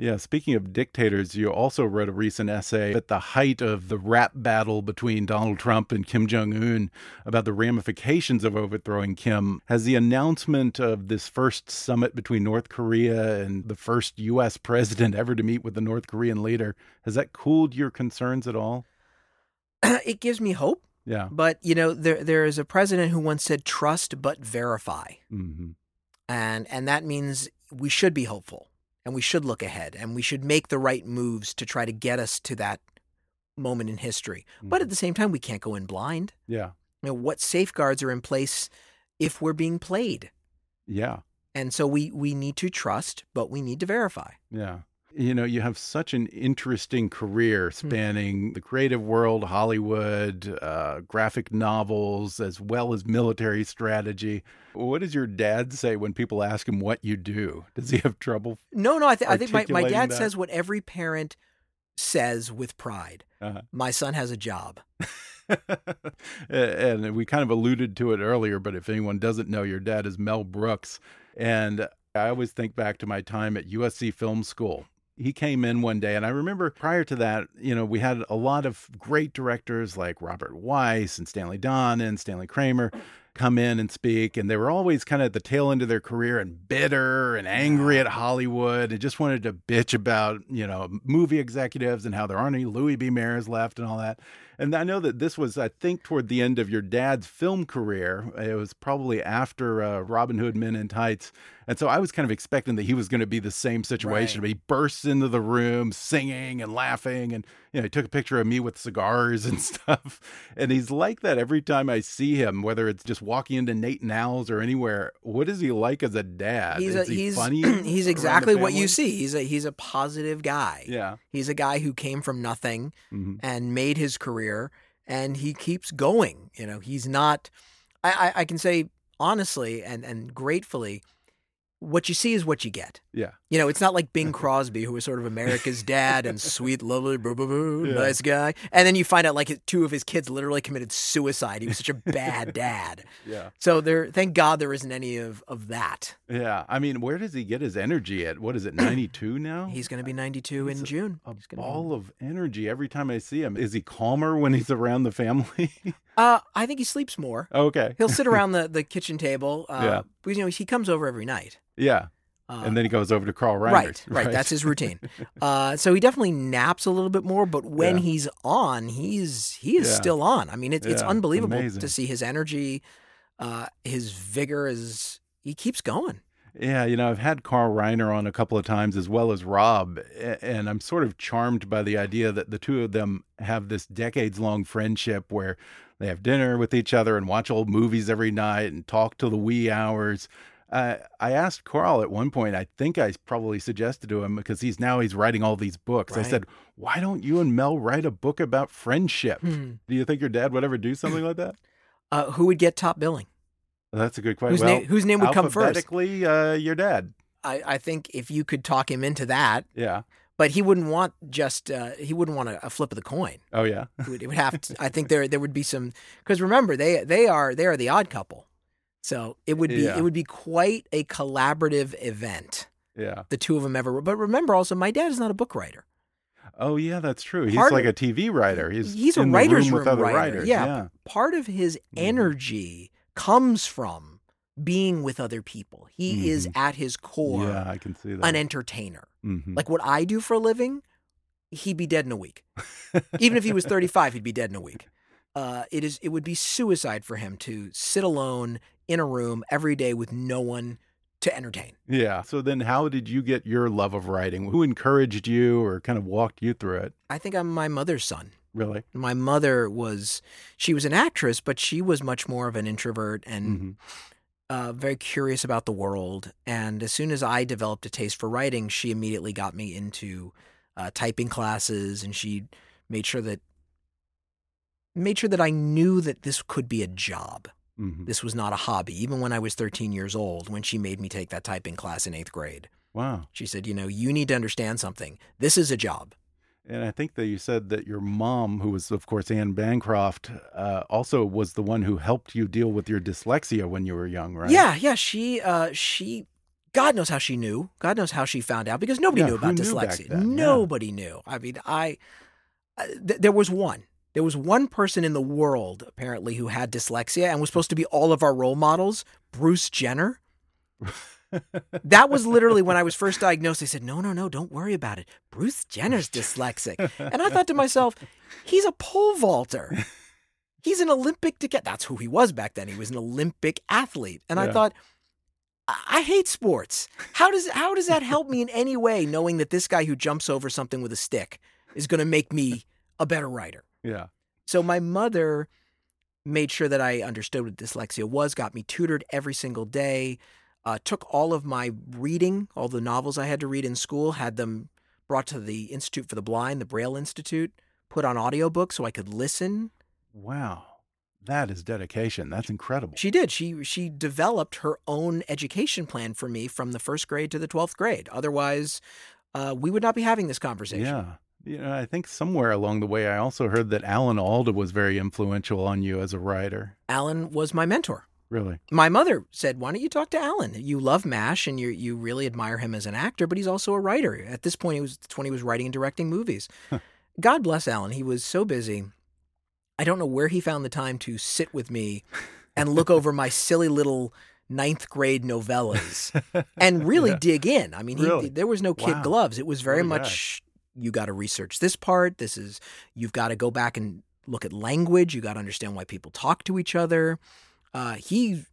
Yeah, speaking of dictators, you also wrote a recent essay at the height of the rap battle between Donald Trump and Kim Jong un about the ramifications of overthrowing Kim. Has the announcement of this first summit between North Korea and the first U.S. president ever to meet with the North Korean leader, has that cooled your concerns at all? (clears throat) it gives me hope. Yeah. But, you know, there there is a president who once said trust but verify. hmm And and that means we should be hopeful and we should look ahead and we should make the right moves to try to get us to that moment in history. But at the same time we can't go in blind. Yeah. You know, what safeguards are in place if we're being played? Yeah. And so we we need to trust, but we need to verify. Yeah. You know, you have such an interesting career spanning the creative world, Hollywood, uh, graphic novels, as well as military strategy. What does your dad say when people ask him what you do? Does he have trouble? No, no, I, th- I think my, my dad that? says what every parent says with pride. Uh-huh. My son has a job. (laughs) and we kind of alluded to it earlier, but if anyone doesn't know, your dad is Mel Brooks. And I always think back to my time at USC Film School. He came in one day, and I remember prior to that, you know, we had a lot of great directors like Robert Wise and Stanley Don and Stanley Kramer come in and speak, and they were always kind of at the tail end of their career and bitter and angry at Hollywood and just wanted to bitch about, you know, movie executives and how there aren't any Louis B. Mayers left and all that. And I know that this was, I think, toward the end of your dad's film career. It was probably after uh, Robin Hood Men in Tights. And so I was kind of expecting that he was going to be the same situation. But he bursts into the room singing and laughing. And, you know, he took a picture of me with cigars (laughs) and stuff. And he's like that every time I see him, whether it's just walking into Nate and Al's or anywhere. What is he like as a dad? He's is a, he he's funny? (clears throat) he's exactly what you see. He's a he's a positive guy. Yeah. He's a guy who came from nothing hmm and made his career, and he keeps going. You know, he's not. I, I, I can say honestly and and gratefully, what you see is what you get. Yeah. You know, it's not like Bing Crosby, who was sort of America's dad and (laughs) sweet, lovely, boo, boo, boo, Yeah. nice guy. And then you find out like two of his kids literally committed suicide. He was such a bad (laughs) dad. Yeah. So there, thank God there isn't any of, of that. Yeah. I mean, where does he get his energy at? What is it, (coughs) 92 now? He's going to be 92 He's in a- June. a gonna be- of energy every time I see him. Is he calmer when he's around the family? (laughs) Uh, I think he sleeps more. okay. He'll sit around the, the kitchen table. Uh, Yeah. Because, you know, he comes over every night. Yeah. Uh, and then he goes over to Carl Reiner. Right, right, That's his routine. (laughs) Uh, so he definitely naps a little bit more, but when Yeah. he's on, he's he is Yeah. still on. I mean, it's it's unbelievable amazing. to see his energy, uh, his vigor is he keeps going. Yeah, you know, I've had Carl Reiner on a couple of times as well as Rob, and I'm sort of charmed by the idea that the two of them have this decades long friendship where they have dinner with each other and watch old movies every night and talk till the wee hours. Uh, I asked Carl at one point, I think I probably suggested to him because he's now he's writing all these books. I said, "Why don't you and Mel write a book about friendship?" Hmm. Do you think your dad would ever do something like that? Uh, who would get top billing? That's a good question. Whose, well, name, whose name would come first? alphabetically, uh, your dad. I, I think if you could talk him into that, Yeah. but he wouldn't want just uh, he wouldn't want a, a flip of the coin. Oh yeah. It would, it would have to. I think there there would be some because remember they they are they are the odd couple, so it would be Yeah. it would be quite a collaborative event. Yeah. The two of them ever. But remember also, my dad is not a book writer. Oh yeah, that's true. He's Part like of- a TV writer. He's He's a writer's room with room other writer. writers. Yeah. yeah. Part of his Mhm. energy comes from being with other people. He is Mhm. at his core Yeah, I can see that. an entertainer. Mhm. Like what I do for a living, he'd be dead in a week. (laughs) Even if he was 35, he'd be dead in a week. Uh, it is. It would be suicide for him to sit alone in a room every day with no one to entertain. yeah. So then, how did you get your love of writing? Who encouraged you, or kind of walked you through it? I think I'm my mother's son. Really? My mother was. She was an actress, but she was much more of an introvert and Mhm. uh, very curious about the world. And as soon as I developed a taste for writing, she immediately got me into uh, typing classes, and she made sure that made sure that I knew that this could be a job. Mhm. This was not a hobby. Even when I was 13 years old, when she made me take that typing class in eighth grade, Wow. she said, "You know, you need to understand something. This is a job." And I think that you said that your mom, who was of course Anne Bancroft, uh, also was the one who helped you deal with your dyslexia when you were young, right? Yeah, yeah. She, uh, she, God knows how she knew. God knows how she found out because nobody Yeah, knew about knew dyslexia. Yeah. Nobody knew. I mean, I, uh, th- there was one. There was one person in the world apparently who had dyslexia and was supposed to be all of our role models. Bruce Jenner. (laughs) that was literally when I was first diagnosed. They said, "No, no, no, don't worry about it. Bruce Jenner's dyslexic." And I thought to myself, "He's a pole vaulter. He's an Olympic to get. That's who he was back then. He was an Olympic athlete." And I thought, I-, "I hate sports. How does how does that help me in any way? Knowing that this guy who jumps over something with a stick is going to make me a better writer." Yeah. So my mother made sure that I understood what dyslexia was, got me tutored every single day. uh, took all of my reading, all the novels I had to read in school, had them brought to the Institute for the Blind, the Braille Institute, put on audiobook so I could listen. Wow. That is dedication. That's incredible. She did. She she developed her own education plan for me from the first grade to the twelfth grade. Otherwise, uh, we would not be having this conversation. Yeah. You know, I think somewhere along the way, I also heard that Alan Alda was very influential on you as a writer. Alan was my mentor. Really? My mother said, "Why don't you talk to Alan? You love Mash, and you you really admire him as an actor, but he's also a writer. At this point, he was when he was writing and directing movies. God bless Alan. He was so busy. I don't know where he found the time to sit with me (laughs) and look over my silly little ninth grade novellas and really (laughs) Yeah. dig in. I mean, he, Really? there was no kid Wow. gloves. It was very guy. much you got to research this part. This is you've got to go back and look at language. You got to understand why people talk to each other. Uh, he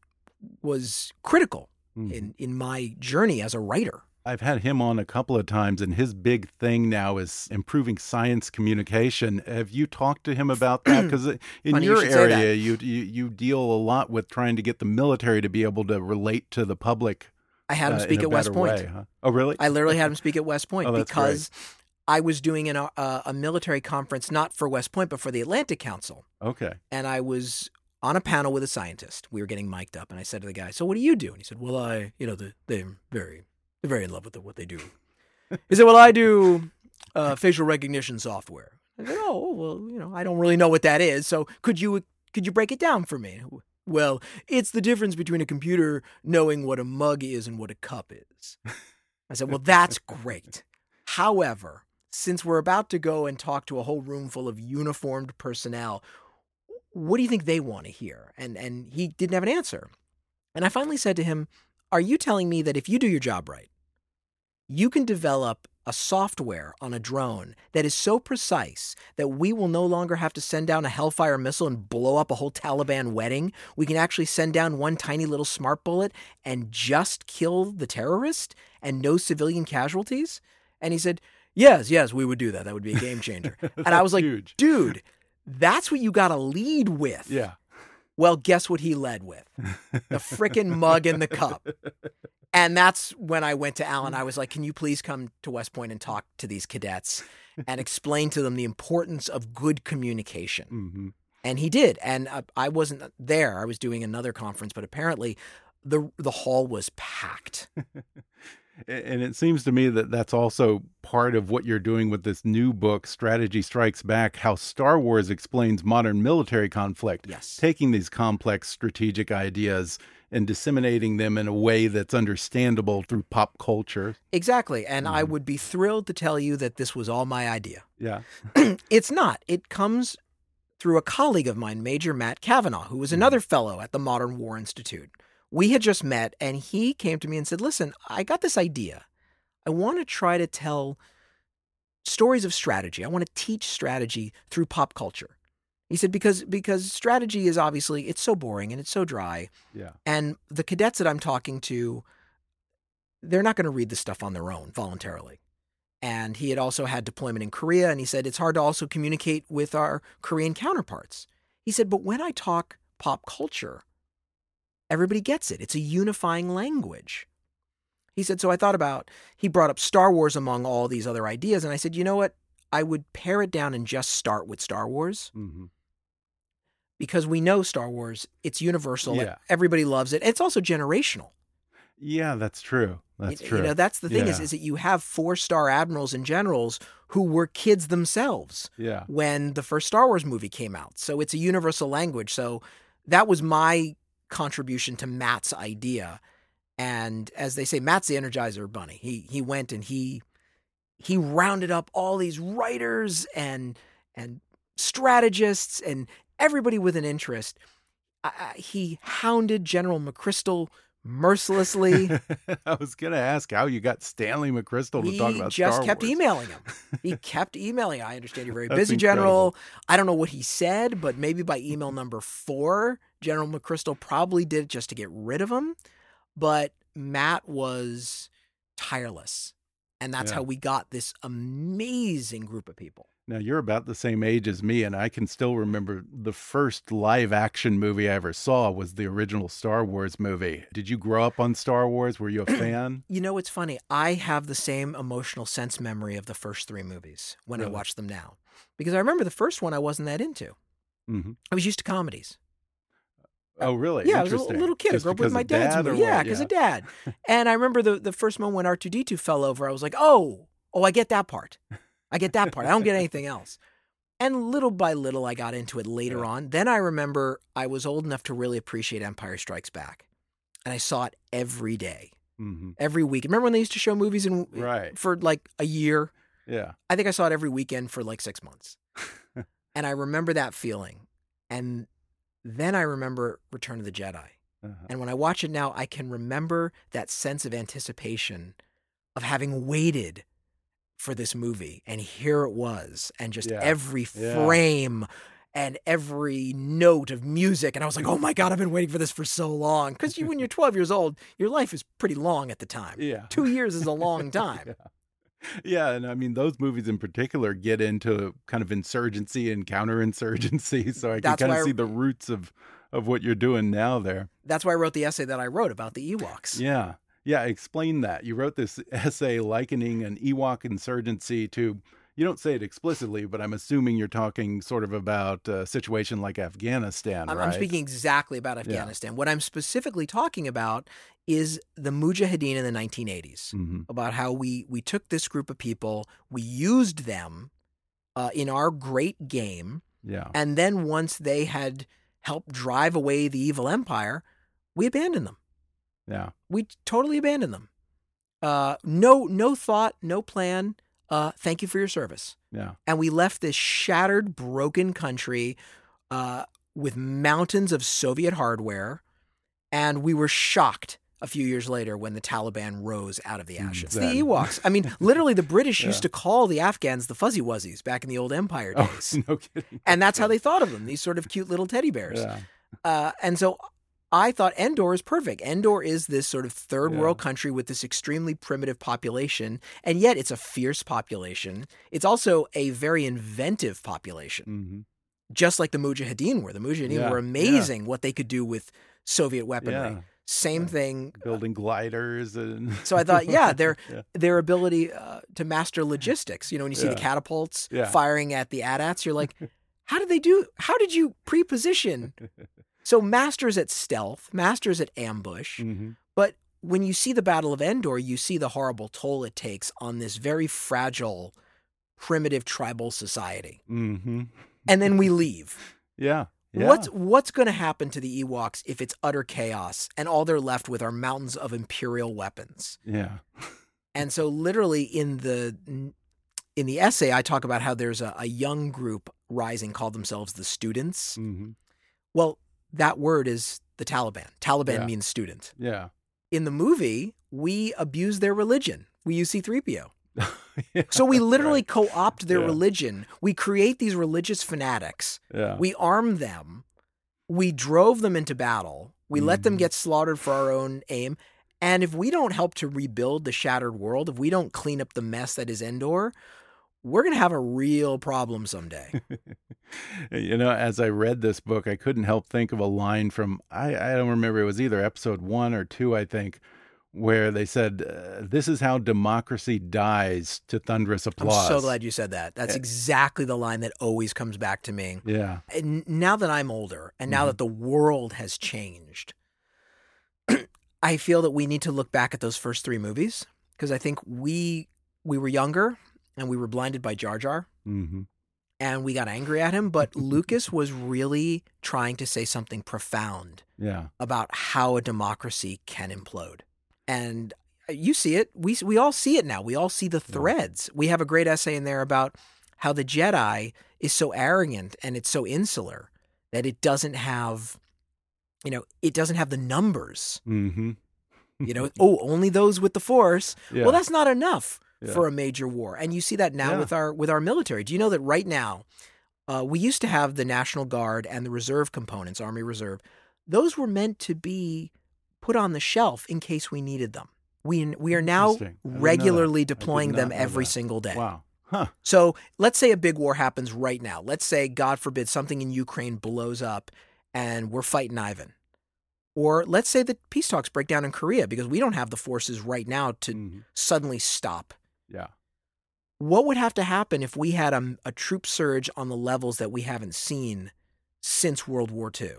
was critical Mhm. in in my journey as a writer. I've had him on a couple of times, and his big thing now is improving science communication. Have you talked to him about that? (clears throat) Because in Funny you your should area, you, you you deal a lot with trying to get the military to be able to relate to the public. I had him uh, speak at West Point. way, huh? Oh, really? I literally had (laughs) him speak at West Point Oh, that's great. I was doing an, uh, a military conference not for West Point but for the Atlantic Council, okay. and I was on a panel with a scientist. We were getting mic'd up, and I said to the guy, "So what do you do?" And he said, "Well, I, you know, the, they're very, they're very in love with the, what they do." (laughs) he said, "Well, I do uh, facial recognition software." I said, "Oh, well, you know, I don't really know what that is. So could you could you break it down for me?" Well, it's the difference between a computer knowing what a mug is and what a cup is. I said, Well, that's great. (laughs) However, since we're about to go and talk to a whole room full of uniformed personnel, what do you think they want to hear? And and he didn't have an answer. And I finally said to him, Are you telling me that if you do your job right, you can develop a software on a drone that is so precise that we will no longer have to send down a Hellfire missile and blow up a whole Taliban wedding. We can actually send down one tiny little smart bullet and just kill the terrorist and no civilian casualties? And he said, Yes, yes, we would do that. That would be a game changer. (laughs) and I was like, huge. Dude, that's what you got to lead with. Yeah. Well, guess what he led with? The frickin' mug in the cup. And that's when I went to Alan. I was like, can you please come to West Point and talk to these cadets and explain to them the importance of good communication? hmm And he did. And uh, I wasn't there. I was doing another conference, but apparently the the hall was packed. (laughs) And it seems to me that that's also part of what you're doing with this new book, Strategy Strikes Back How Star Wars Explains Modern Military Conflict. Yes. Taking these complex strategic ideas and disseminating them in a way that's understandable through pop culture. Exactly. And I mm. would be thrilled to tell you that this was all my idea. (clears throat) Yeah. it's not. It comes through a colleague of mine, Major Matt Cavanaugh, who was mm. another fellow at the Modern War Institute. We had just met, and he came to me and said, Listen, I got this idea. I want to try to tell stories of strategy. I want to teach strategy through pop culture. He said, because because strategy is obviously it's so boring and it's so dry. Yeah. And the cadets that I'm talking to, they're not going to read this stuff on their own voluntarily. And he had also had deployment in Korea, and he said it's hard to also communicate with our Korean counterparts. He said, but when I talk pop culture, everybody gets it. It's a unifying language. He said, so I thought about, he brought up Star Wars among all these other ideas, and I said, you know what? I would pare it down and just start with Star Wars hmm because we know Star Wars, it's universal. Yeah. Everybody loves it. It's also generational. Yeah, that's true. That's you, true. You know, that's the thing is, is that you have four star admirals and generals who were kids themselves yeah. when the first Star Wars movie came out. So it's a universal language. So that was my contribution to Matt's idea. And as they say, Matt's the Energizer Bunny. He he went and he he rounded up all these writers and and strategists and everybody with an interest. I- he hounded General McChrystal mercilessly. (laughs) I was going to ask how you got Stanley McChrystal to he talk about He just Star kept Wars. emailing him. He (laughs) kept emailing. I understand you're very busy, incredible. General. I don't know what he said, but maybe by email number four, General McChrystal probably did it just to get rid of him. But Matt was tireless. And that's Yeah. how we got this amazing group of people. Now you're about the same age as me, and I can still remember the first live action movie I ever saw was the original Star Wars movie. Did you grow up on Star Wars? Were you a (clears throat) fan? You know, it's funny. I have the same emotional sense memory of the first three movies when I watch them now. Because I remember the first one I wasn't that into. hmm I was used to comedies. Oh, really? Yeah, I was a little, kid. I grew up with my dad's dad movie. Yeah, because of dad. (laughs) and I remember the, the first moment when R2D2 fell over, I was like, oh, oh, I get that part. I get that part. I don't get (laughs) anything else. And little by little, I got into it later Yeah. on. Then I remember I was old enough to really appreciate Empire Strikes Back. And I saw it every day, hmm every week. Remember when they used to show movies in, Right. for like a year? Yeah. I think I saw it every weekend for like six months. (laughs) and I remember that feeling. And then I remember Return of the Jedi. Uh-huh. And when I watch it now, I can remember that sense of anticipation of having waited for this movie. And here it was. And just Yeah. every Yeah. frame and every note of music. And I was like, oh my God, I've been waiting for this for so long. Because you, when you're 12 years old, your life is pretty long at the time. Yeah. Two years is a (laughs) long time. Yeah, and I mean those movies in particular get into kind of insurgency and counterinsurgency, (laughs) so I can kind of I- see the roots of of what you're doing now there. That's why I wrote the essay that I wrote about the Ewoks. Yeah. Yeah, explain that. You wrote this (laughs) essay likening an Ewok insurgency to you don't say it explicitly, but I'm assuming you're talking sort of about a situation like Afghanistan, I'm, right? I'm speaking exactly about Afghanistan. What I'm specifically talking about is the Mujahideen in the 1980s. hmm About how we we took this group of people, we used them uh, in our great game, Yeah. and then once they had helped drive away the evil empire, we abandoned them. Yeah. We totally abandoned them. Uh, no no thought, no plan. Uh, thank you for your service. Yeah. and we left this shattered, broken country uh, with mountains of Soviet hardware, and we were shocked a few years later when the Taliban rose out of the Mm, ashes. then. The Ewoks. I mean, literally, the British (laughs) Yeah. used to call the Afghans the Fuzzy Wuzzies back in the old Empire Oh, (laughs) days. no kidding. And that's how they thought of them, these sort of cute little teddy bears. Yeah. Uh, and so I thought Endor is perfect. Endor is this sort of third Yeah. world country with this extremely primitive population, and yet it's a fierce population. It's also a very inventive population, hmm just like the Mujahideen were. The Mujahideen Yeah, were yeah. amazing what they could do with Soviet weaponry. Yeah. Same Yeah. thing. Building gliders and So I thought, yeah, their (laughs) Yeah. their ability uh, to master logistics. You know, when you see the catapults Yeah. firing at the AT-ATs, you're like, how did they do? How did you pre-position? So masters at stealth, masters at ambush. hmm But when you see the Battle of Endor, you see the horrible toll it takes on this very fragile, primitive tribal society. hmm And then we (laughs) leave. Yeah. Yeah. What's what's going to happen to the Ewoks if it's utter chaos and all they're left with are mountains of imperial weapons? Yeah. And so, literally in the in the essay, I talk about how there's a, a young group rising called themselves the students. hmm Well, that word is the Taliban. Taliban Yeah. means student. Yeah. In the movie, we abuse their religion. We use C3PO. Yeah, (laughs) So we literally right. co opt their Yeah. religion. We create these religious fanatics. Yeah. We arm them. We drove them into battle. We let them Mhm. get slaughtered for our own aim. And if we don't help to rebuild the shattered world, if we don't clean up the mess that is Endor, we're going to have a real problem someday. (laughs) you know, as I read this book, I couldn't help think of a line from I, I don't remember it was either episode one or two, I think, where they said, uh, "This is how democracy dies." To thunderous applause. I'm so glad you said that. That's Eh. exactly the line that always comes back to me. Yeah. And now that I'm older and now Mhm. that the world has changed, (clears throat) I feel that we need to look back at those first three movies because I think we we were younger and we were blinded by Jar Jar hmm and we got angry at him, but (laughs) Lucas was really trying to say something profound Yeah. about how a democracy can implode. And you see it. We we all see it now. We all see the threads. We have a great essay in there about how the Jedi is so arrogant and it's so insular that it doesn't have you know, it doesn't have the numbers. hmm You know, (laughs) oh, only those with the force. Yeah. Well, that's not enough Yeah. for a major war. And you see that now Yeah. with our with our military. Do you know that right now uh, we used to have the National Guard and the reserve components, Army Reserve. Those were meant to be put on the shelf in case we needed them. We we are now Interesting. I didn't know that. regularly deploying them every that. single day. Wow. Huh. So let's say a big war happens right now. Let's say, God forbid, something in Ukraine blows up and we're fighting Ivan. Or let's say that peace talks break down in Korea because we don't have the forces right now to Mhm. suddenly stop. Yeah. What would have to happen if we had a, a troop surge on the levels that we haven't seen since World War II?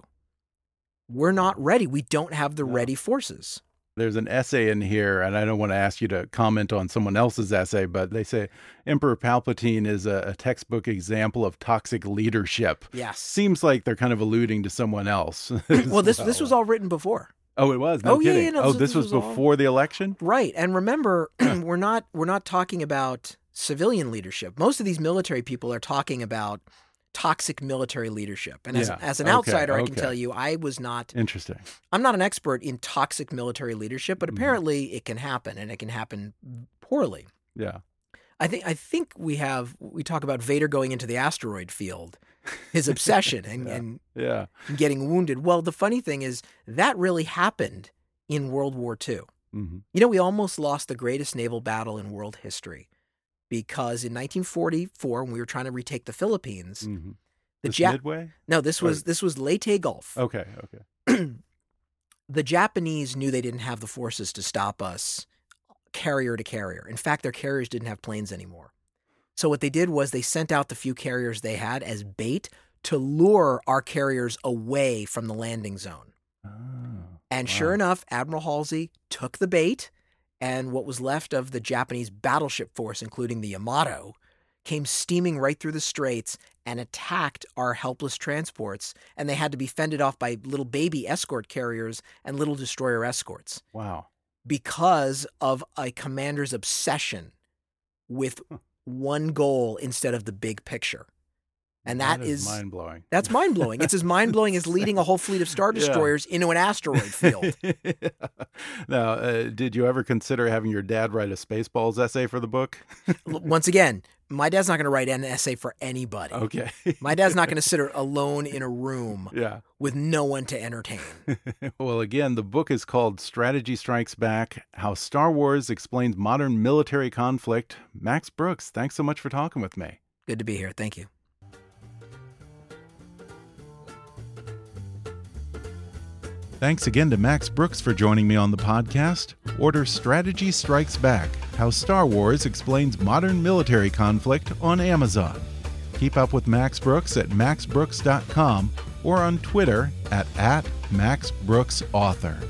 We're not ready. We don't have the No. ready forces. There's an essay in here, and I don't want to ask you to comment on someone else's essay, but they say Emperor Palpatine is a, a textbook example of toxic leadership. Yes. Seems like they're kind of alluding to someone else. (laughs) well, this this was all written before. Oh, it was. No Oh, yeah, kidding. yeah, no, oh, this- this, was, was all- before the election. Right. And remember, (clears throat) we're not we're not talking about civilian leadership. Most of these military people are talking about toxic military leadership. And as, Yeah. as an Okay, outsider, I can tell you I was not Interesting. I'm not an expert in toxic military leadership, but Mhm. apparently it can happen and it can happen poorly. Yeah. I think I think we have we talk about Vader going into the asteroid field, his obsession (laughs) and, Yeah. and Yeah. getting wounded. Well, the funny thing is that really happened in World War II. hmm You know, we almost lost the greatest naval battle in world history because in 1944, when we were trying to retake the Philippines, hmm the Jap midway. no, this or- was this was Leyte Gulf. Okay. Okay. (clears throat) the Japanese knew they didn't have the forces to stop us carrier to carrier. In fact, their carriers didn't have planes anymore. So what they did was they sent out the few carriers they had as bait to lure our carriers away from the landing zone. Oh, And wow. sure enough, Admiral Halsey took the bait, and what was left of the Japanese battleship force, including the Yamato, came steaming right through the straits and attacked our helpless transports. And they had to be fended off by little baby escort carriers and little destroyer escorts Wow. Because of a commander's obsession with one goal instead of the big picture. And that is, mind blowing. that's mind blowing. It's as mind blowing as leading a whole fleet of star (laughs) Yeah. destroyers into an asteroid field. (laughs) now, uh, did you ever consider having your dad write a Spaceballs essay for the book? Once again, my dad's not going to write an essay for anybody. Okay. My dad's not (laughs) going to sit alone in a room yeah. with no one to entertain. well, again, the book is called Strategy Strikes Back How Star Wars Explains Modern Military Conflict. Max Brooks, thanks so much for talking with me. Good to be here. Thank you. Thanks again to Max Brooks for joining me on the podcast. Order Strategy Strikes Back How Star Wars Explains Modern Military Conflict on Amazon. Keep up with Max Brooks at maxbrooks.com or on Twitter at, at maxbrooksauthor.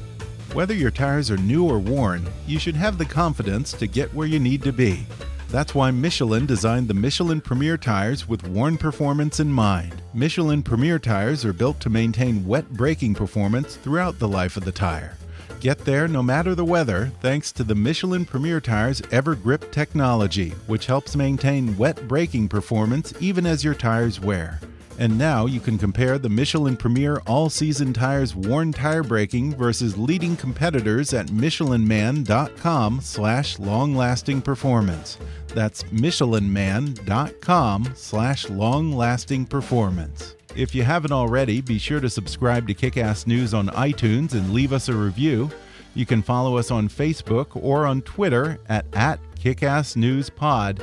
Whether your tires are new or worn, you should have the confidence to get where you need to be. That's why Michelin designed the Michelin Premier tires with worn performance in mind. Michelin Premier tires are built to maintain wet braking performance throughout the life of the tire. Get there no matter the weather thanks to the Michelin Premier Tires EverGrip technology, which helps maintain wet braking performance even as your tires wear. And now you can compare the Michelin Premier All Season Tires worn tire braking versus leading competitors at michelinman.com slash long-lasting performance. That's michelinman.com slash long-lasting performance. If you haven't already, be sure to subscribe to Kickass News on iTunes and leave us a review. You can follow us on Facebook or on Twitter at, at KickassNewsPod.